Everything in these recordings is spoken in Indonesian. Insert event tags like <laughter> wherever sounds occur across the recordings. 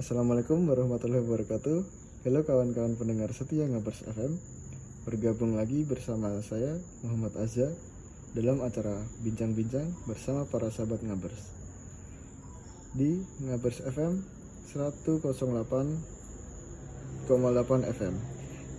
Assalamualaikum warahmatullahi wabarakatuh. Halo kawan-kawan pendengar setia Ngabers FM Bergabung lagi bersama saya Muhammad Azza Dalam acara Bincang-Bincang bersama para sahabat Ngabers. Di Ngabers FM 108,8 FM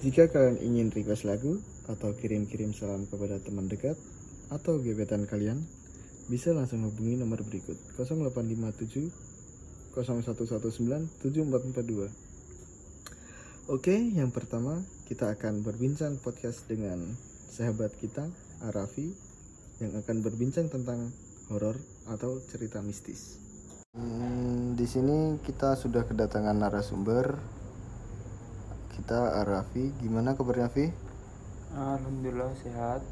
Jika kalian ingin request lagu Atau kirim-kirim salam kepada teman dekat Atau gebetan kalian Bisa langsung hubungi nomor berikut 0857 01197442. Oke, yang pertama kita akan berbincang podcast dengan sahabat kita Arafi yang akan berbincang tentang horor atau cerita mistis. Hmm, di sini kita sudah kedatangan narasumber. Kita Arafi, gimana kabarnya Fi? Alhamdulillah sehat.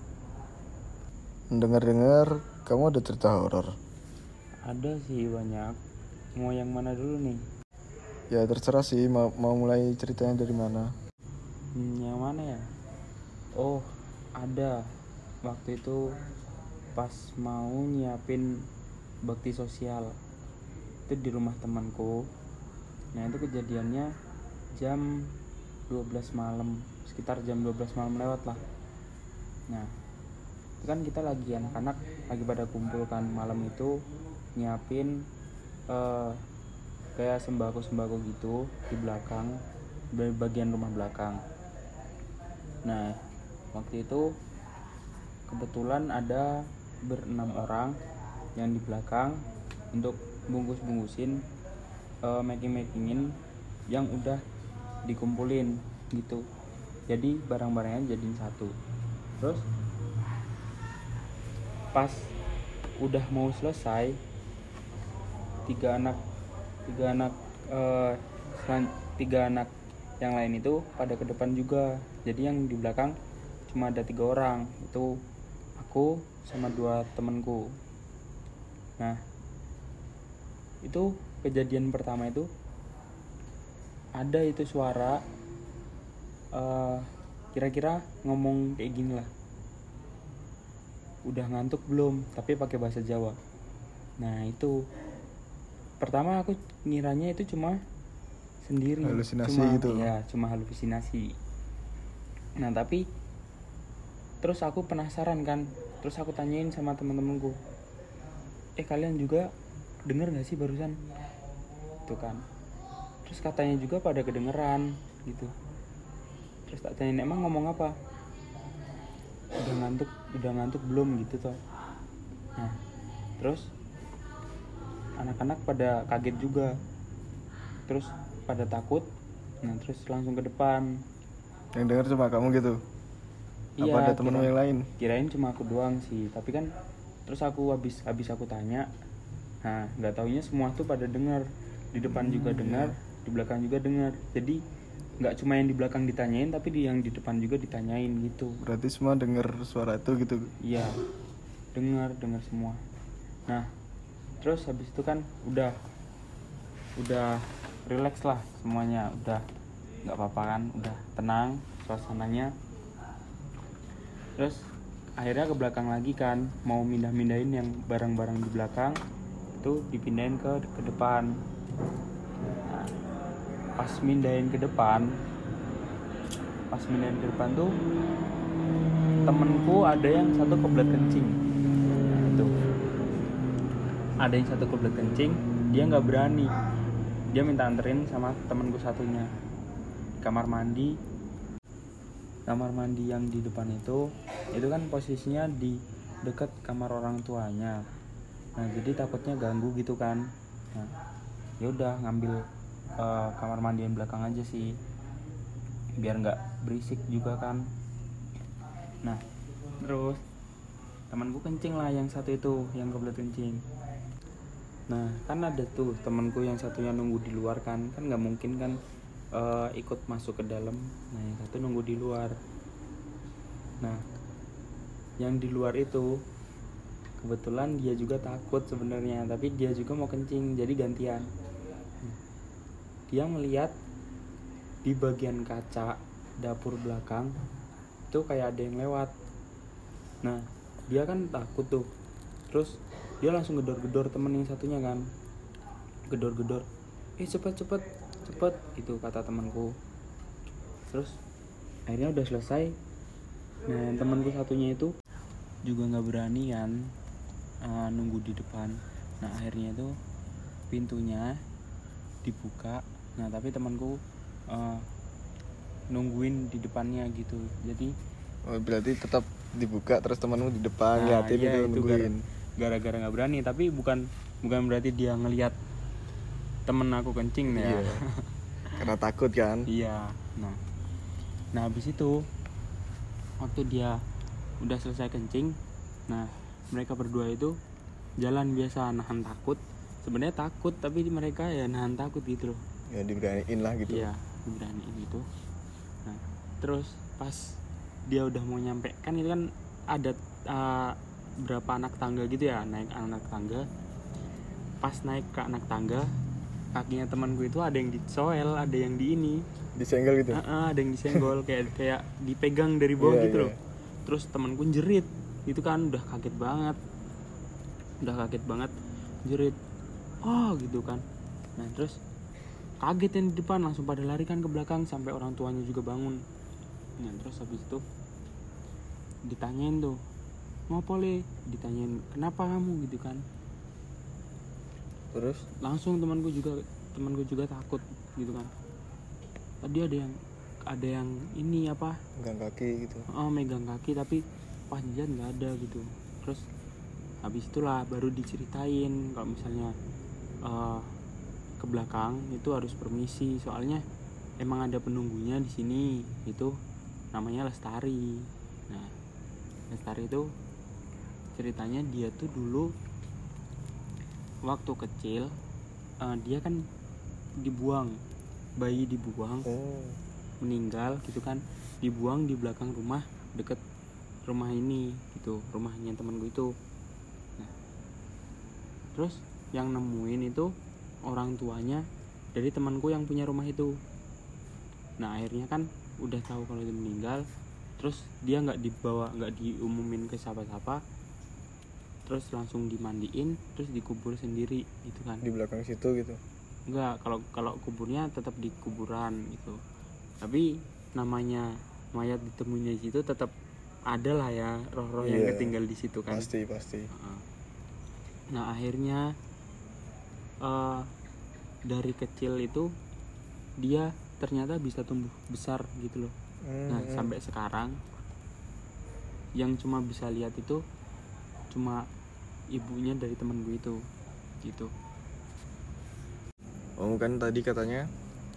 Dengar-dengar kamu ada cerita horor. Ada sih banyak. Mau yang mana dulu nih? Ya terserah sih mau, mau mulai ceritanya dari mana. Hmm, yang mana ya? Oh, ada. Waktu itu pas mau nyiapin bakti sosial. Itu di rumah temanku. Nah, itu kejadiannya jam 12 malam, sekitar jam 12 malam lewat lah. Nah, itu kan kita lagi anak-anak lagi pada kumpulkan malam itu nyiapin uh, kayak sembako sembako gitu di belakang bagian rumah belakang. Nah waktu itu kebetulan ada berenam orang yang di belakang untuk bungkus bungkusin uh, making makingin yang udah dikumpulin gitu. Jadi barang-barangnya jadi satu. Terus pas udah mau selesai tiga anak tiga anak uh, tiga anak yang lain itu pada ke depan juga. Jadi yang di belakang cuma ada tiga orang. Itu aku sama dua temenku nah itu kejadian pertama itu ada itu suara eh, kira-kira ngomong kayak gini lah. Udah ngantuk belum? Tapi pakai bahasa Jawa. Nah itu pertama aku ngiranya itu cuma sendiri halusinasi cuma, gitu. ya cuma halusinasi. Nah tapi terus aku penasaran kan terus aku tanyain sama teman-temanku eh kalian juga denger gak sih barusan? Itu kan. Terus katanya juga pada kedengeran gitu. Terus tak tanya emang ngomong apa? Udah ngantuk udah ngantuk belum? Gitu toh. Nah terus anak-anak pada kaget juga. Terus pada takut. Nah terus langsung ke depan. Yang dengar cuma kamu gitu? Iya, apa ada temen yang lain? kirain cuma aku doang sih. Tapi kan terus aku habis habis aku tanya nah nggak taunya semua tuh pada dengar di depan hmm, juga dengar iya. di belakang juga dengar jadi nggak cuma yang di belakang ditanyain tapi di yang di depan juga ditanyain gitu. Berarti semua dengar suara itu gitu? Iya dengar dengar semua. Nah terus habis itu kan udah udah relax lah semuanya udah nggak apa-apa kan udah tenang suasananya. Terus akhirnya ke belakang lagi kan mau mindah-mindahin yang barang-barang di belakang itu dipindahin ke ke depan. Nah, pas mindahin ke depan pas mindahin ke depan tuh temenku ada yang satu kebelet kencing ada yang satu kebelet kencing dia nggak berani. Dia minta anterin sama temenku satunya. Kamar mandi. Kamar mandi yang di depan itu itu kan posisinya di dekat kamar orang tuanya. Nah jadi takutnya ganggu gitu kan. Nah ya udah ngambil uh, kamar mandi yang belakang aja sih. Biar nggak berisik juga kan. Nah terus temanku kencing lah yang satu itu yang kebelet kencing nah kan ada tuh temanku yang satunya nunggu di luar kan. Kan nggak mungkin kan uh, ikut masuk ke dalam. Nah yang satu nunggu di luar. Nah yang di luar itu kebetulan dia juga takut sebenarnya tapi dia juga mau kencing jadi gantian. Dia melihat di bagian kaca dapur belakang itu kayak ada yang lewat. Nah dia kan takut tuh. Terus dia langsung gedor-gedor temen yang satunya kan. Gedor-gedor. Eh cepet cepet cepet itu kata temanku. Terus akhirnya udah selesai. Nah temanku satunya itu juga nggak berani kan uh, nunggu di depan. Nah akhirnya itu pintunya dibuka. Nah tapi temanku uh, nungguin di depannya gitu. Jadi oh berarti tetap dibuka terus temanmu di depan Nah, liatin iya, itu itu nungguin gara-gara nggak berani tapi bukan bukan berarti dia ngelihat temen aku kencing ya. Iya. <laughs> karena takut kan? Iya. Nah nah habis itu waktu dia udah selesai kencing nah mereka berdua itu jalan biasa nahan takut. Sebenarnya takut tapi mereka ya nahan takut gitu loh. Ya diberaniin lah gitu. Iya beraniin gitu. Nah terus pas dia udah mau nyampe kan itu kan ada uh, berapa anak tangga gitu ya naik anak tangga. Pas naik ke anak tangga kakinya temanku itu ada yang dicoel ada yang di ini. Disenggol gitu? Ah, ah, ada yang disenggol kayak kayak dipegang dari bawah Iya, gitu iya. loh. Terus temanku jerit. Itu kan udah kaget banget. Udah kaget banget jerit. Oh gitu kan. Nah terus kaget yang di depan langsung pada lari kan ke belakang sampai orang tuanya juga bangun. Nah terus habis itu ditanyain tuh mau pole ditanyain kenapa kamu? Gitu kan. Terus? Langsung temanku juga temanku juga takut gitu kan. Tadi ada yang ada yang ini apa? Pegang kaki gitu. Oh megang kaki tapi pas jalan nggak ada gitu. Terus habis itulah baru diceritain kalau misalnya eh, ke belakang itu harus permisi. Soalnya emang ada penunggunya di sini itu namanya lestari. Nah lestari itu ceritanya dia tuh dulu waktu kecil eh, dia kan dibuang bayi dibuang oh. meninggal gitu kan. Dibuang di belakang rumah deket rumah ini gitu rumahnya temen gue itu. Nah terus yang nemuin itu orang tuanya dari temanku yang punya rumah itu. Nah akhirnya kan udah tahu kalau dia meninggal terus dia nggak dibawa nggak diumumin ke siapa-siapa terus langsung dimandiin terus dikubur sendiri gitu kan di belakang situ gitu Enggak, kalau kalau kuburnya tetap di kuburan gitu. Tapi namanya mayat ditemuinya di situ tetap ada lah ya roh-roh yang Iya, ketinggal di situ kan. pasti pasti. Nah akhirnya eh, dari kecil itu dia ternyata bisa tumbuh besar gitu loh. Nah Hmm, sampai sekarang yang cuma bisa lihat itu cuma ibunya dari temen gue itu gitu. Om kan tadi katanya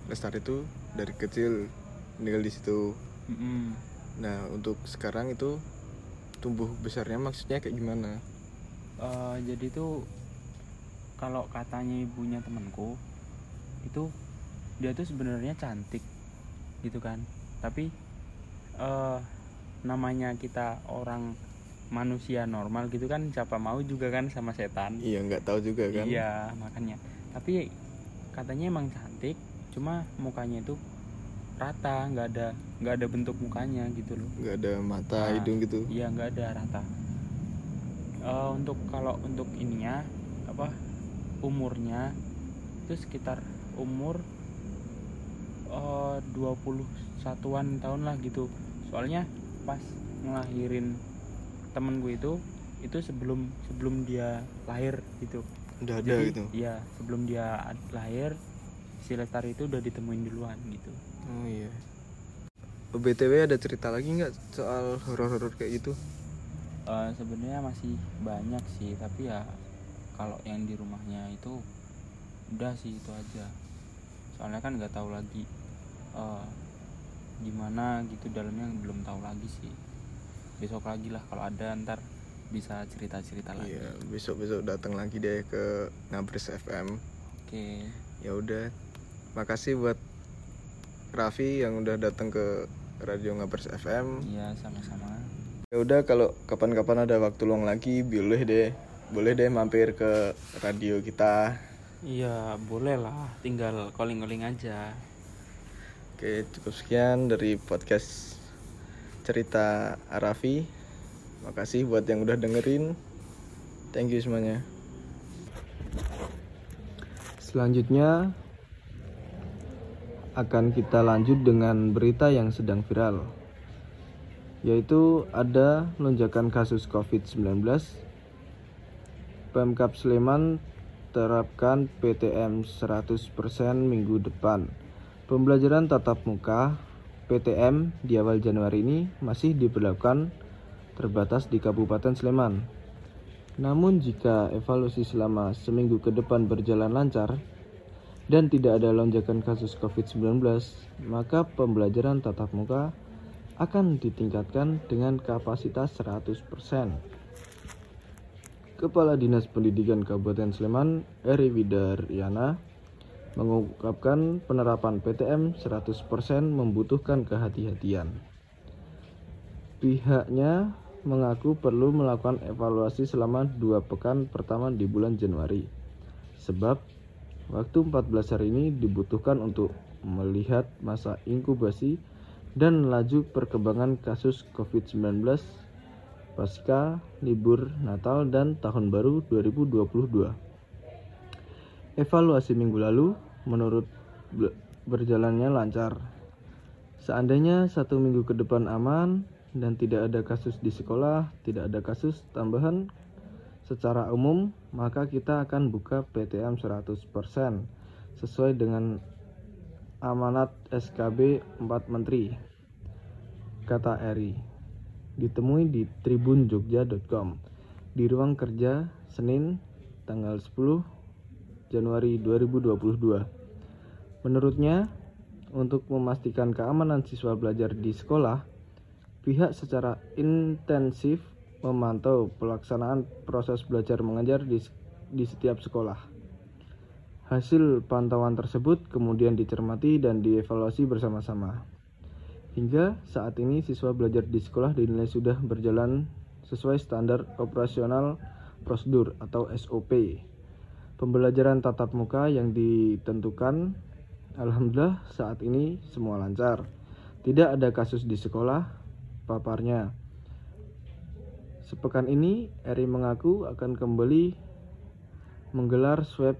Lestari itu dari kecil tinggal di situ. Mm-mm. Nah untuk sekarang itu tumbuh besarnya maksudnya kayak gimana? Eh, jadi tuh kalau katanya ibunya temanku itu dia tuh sebenarnya cantik gitu kan tapi eh namanya kita orang manusia normal gitu kan siapa mau juga kan sama setan Iya nggak tahu juga kan? iya makanya tapi katanya emang cantik cuma mukanya itu rata nggak ada nggak ada bentuk mukanya gitu loh Nggak ada mata, Nah, hidung gitu. Iya nggak ada rata. Eh, untuk kalau untuk ininya apa umurnya itu sekitar umur eh 21-an tahun lah gitu. Soalnya pas ngelahirin temen gue itu itu sebelum sebelum dia lahir gitu. Udah ada Jadi, gitu. Iya, sebelum dia lahir si Lestari itu udah ditemuin duluan gitu. Oh iya. BTW ada cerita lagi nggak soal horor-horor kayak gitu? Eh, sebenarnya masih banyak sih tapi ya kalau yang di rumahnya itu udah sih itu aja soalnya kan nggak tahu lagi eh, gimana gitu dalamnya belum tahu lagi sih besok lagi lah kalau ada ntar bisa cerita cerita lagi Iya, besok-besok datang lagi deh ke Ngabres FM. oke Ya udah. Makasih buat Raffi yang udah datang ke Radio Ngabres FM. iya sama-sama Ya udah kalau kapan-kapan ada waktu luang lagi boleh deh. Boleh deh mampir ke radio kita. iya boleh lah tinggal calling calling aja Oke, cukup sekian dari podcast cerita Arafi. Makasih buat yang udah dengerin. Thank you semuanya. Selanjutnya akan kita lanjut dengan berita yang sedang viral, yaitu ada lonjakan kasus COVID-19. Pemkap Sleman terapkan PTM 100% minggu depan. Pembelajaran tatap muka PTM di awal Januari ini masih diberlakukan terbatas di Kabupaten Sleman. Namun jika evaluasi selama seminggu ke depan berjalan lancar, dan tidak ada lonjakan kasus COVID-19, maka pembelajaran tatap muka akan ditingkatkan dengan kapasitas 100%. Kepala Dinas Pendidikan Kabupaten Sleman, Eri Widaryana, mengungkapkan penerapan PTM 100% membutuhkan kehati-hatian. Pihaknya mengaku perlu melakukan evaluasi selama dua pekan pertama di bulan Januari, sebab Waktu 14 hari ini dibutuhkan untuk melihat masa inkubasi dan laju perkembangan kasus COVID-19 pasca libur Natal dan Tahun Baru 2022. Evaluasi minggu lalu menurut berjalannya lancar. Seandainya satu minggu ke depan aman dan tidak ada kasus di sekolah, tidak ada kasus tambahan secara umum, maka kita akan buka PTM 100% sesuai dengan amanat SKB 4 Menteri. Kata Eri. Ditemui di tribunjogja.com di ruang kerja Senin tanggal 10 Januari 2022. Menurutnya, untuk memastikan keamanan siswa belajar di sekolah, pihak secara intensif memantau pelaksanaan proses belajar mengajar di, di setiap sekolah. Hasil pantauan tersebut kemudian dicermati dan dievaluasi bersama-sama. Hingga saat ini siswa belajar di sekolah dinilai sudah berjalan sesuai standar operasional prosedur atau SOP. Pembelajaran tatap muka yang ditentukan alhamdulillah saat ini semua lancar. Tidak ada kasus di sekolah paparnya Sepekan ini, Eri mengaku akan kembali menggelar swab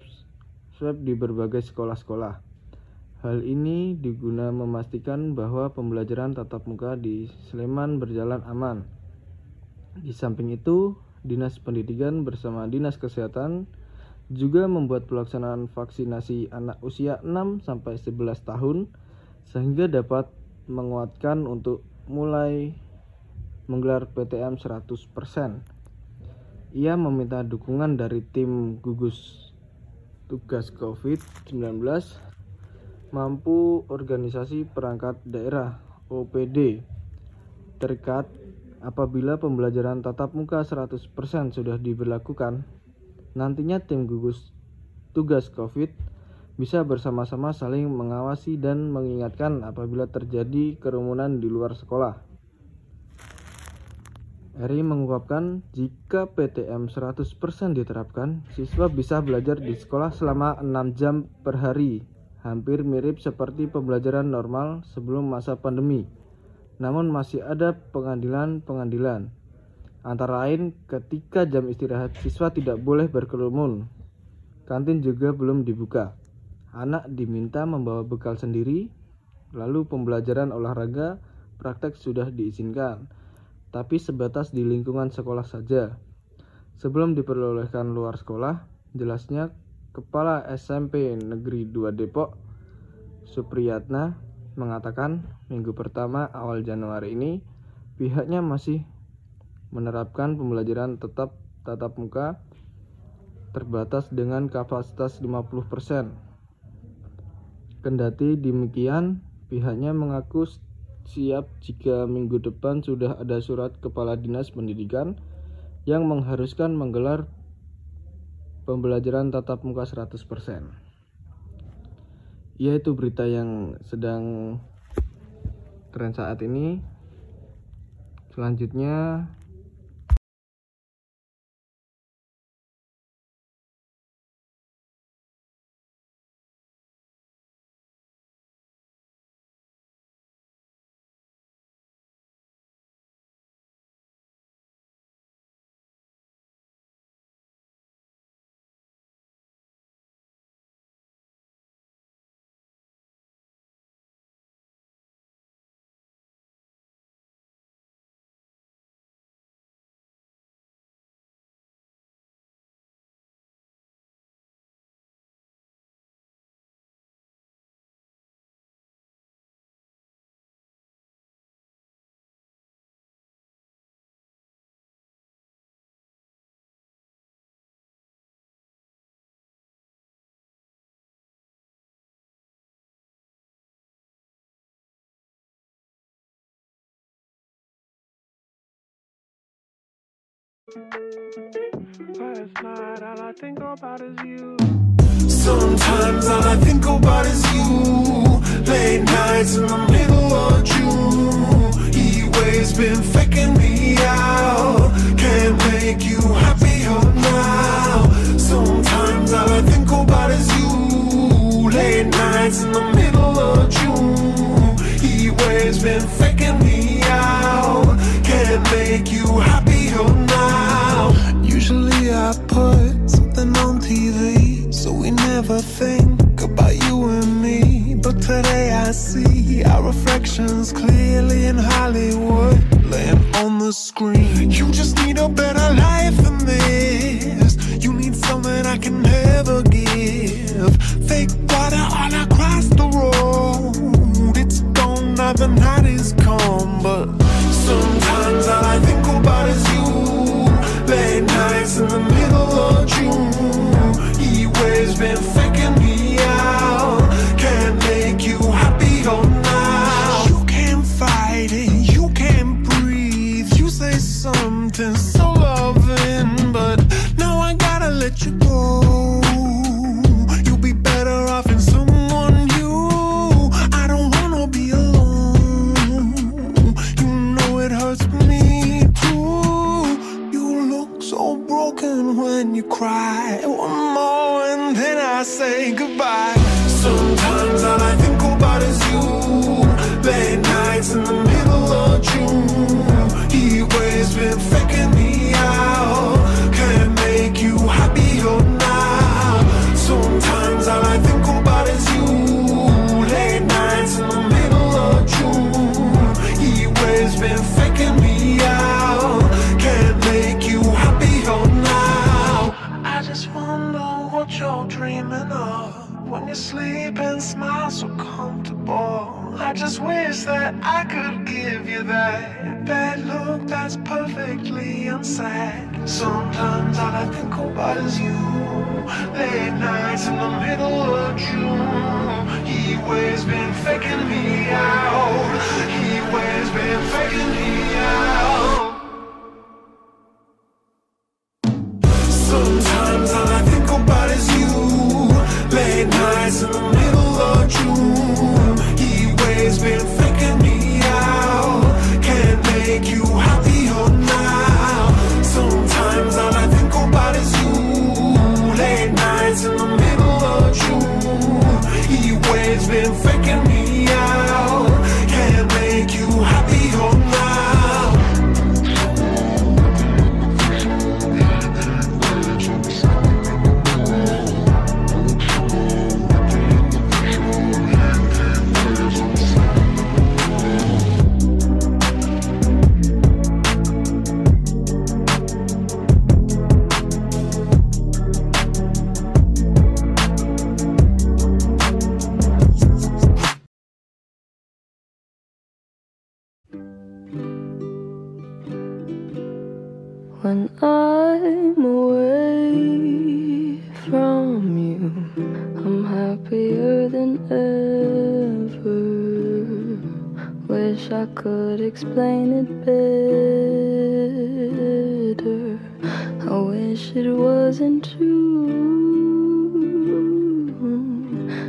swab di berbagai sekolah-sekolah. Hal ini diguna memastikan bahwa pembelajaran tatap muka di Sleman berjalan aman. Di samping itu, Dinas Pendidikan bersama Dinas Kesehatan juga membuat pelaksanaan vaksinasi anak usia 6 sampai 11 tahun sehingga dapat menguatkan untuk mulai menggelar PTM 100%. Ia meminta dukungan dari tim gugus tugas COVID-19 mampu organisasi perangkat daerah OPD terkait apabila pembelajaran tatap muka 100% sudah diberlakukan nantinya tim gugus tugas COVID bisa bersama-sama saling mengawasi dan mengingatkan apabila terjadi kerumunan di luar sekolah. Eri mengungkapkan jika PTM 100% diterapkan, siswa bisa belajar di sekolah selama 6 jam per hari, hampir mirip seperti pembelajaran normal sebelum masa pandemi. Namun masih ada pengadilan-pengadilan. Antara lain ketika jam istirahat siswa tidak boleh berkerumun. Kantin juga belum dibuka. Anak diminta membawa bekal sendiri, lalu pembelajaran olahraga praktek sudah diizinkan tapi sebatas di lingkungan sekolah saja. Sebelum diperbolehkan luar sekolah, jelasnya Kepala SMP Negeri 2 Depok, Supriyatna, mengatakan minggu pertama awal Januari ini pihaknya masih menerapkan pembelajaran tetap tatap muka terbatas dengan kapasitas 50%. Kendati demikian, pihaknya mengaku siap jika minggu depan sudah ada surat Kepala Dinas Pendidikan yang mengharuskan menggelar pembelajaran tatap muka 100%. Ya itu berita yang sedang tren saat ini. Selanjutnya Sometimes all I think about is you. Late nights in the middle of June. He waves been. options clearly in Hollywood, laying on the screen. You just need goodbye. Sometimes all I think about is you. Late nights in the I just wish that I could give you that bad look that's perfectly unsaid. Sometimes all I think about is you. Late nights in the middle of June. He waves been.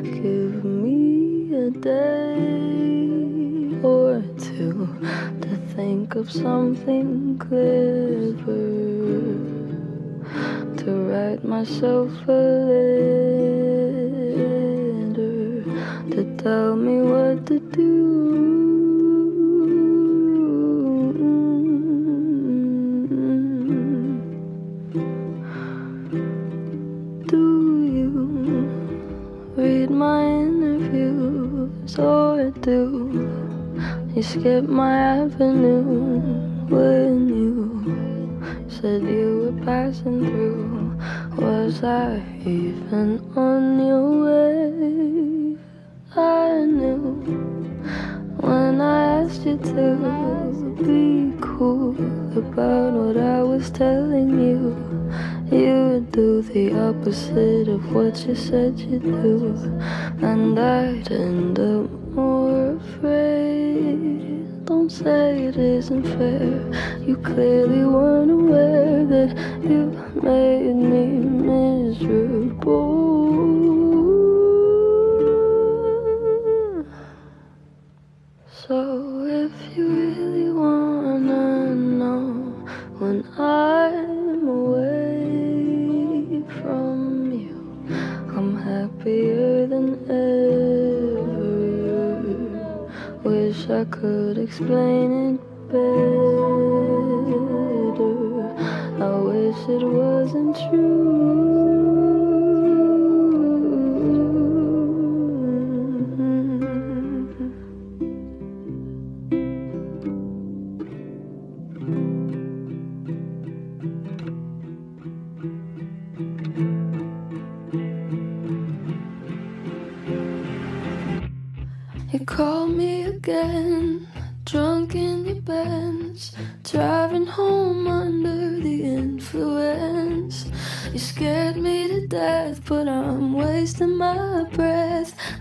Give me a day or two to think of something clever. To write myself a letter to tell me what to You skipped my avenue when you said you were passing through. Was I even on your way? I knew when I asked you to be cool about what I was telling you. you would do the opposite of what you said you'd do, and I'd end up it isn't fair. You clearly weren't aware that wish I could explain it better. I wish it wasn't true.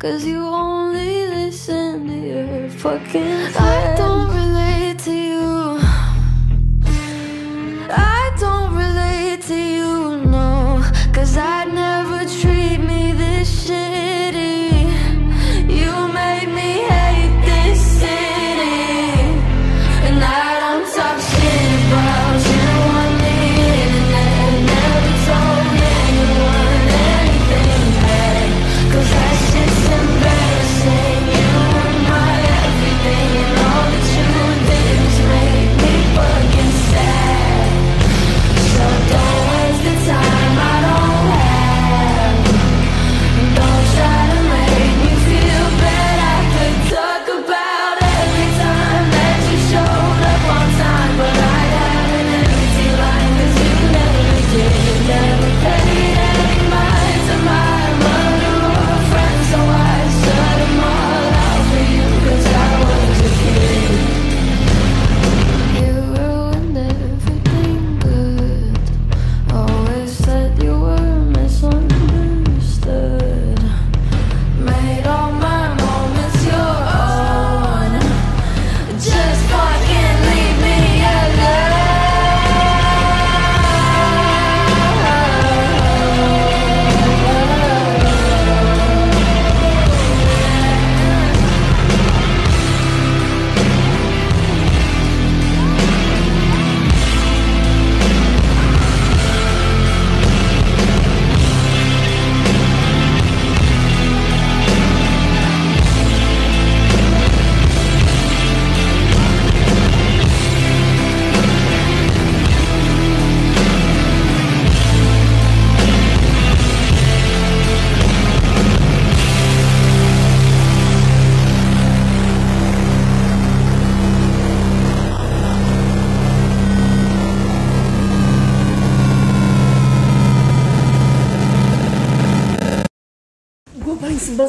Cause you only listen to your fucking friends. I don't really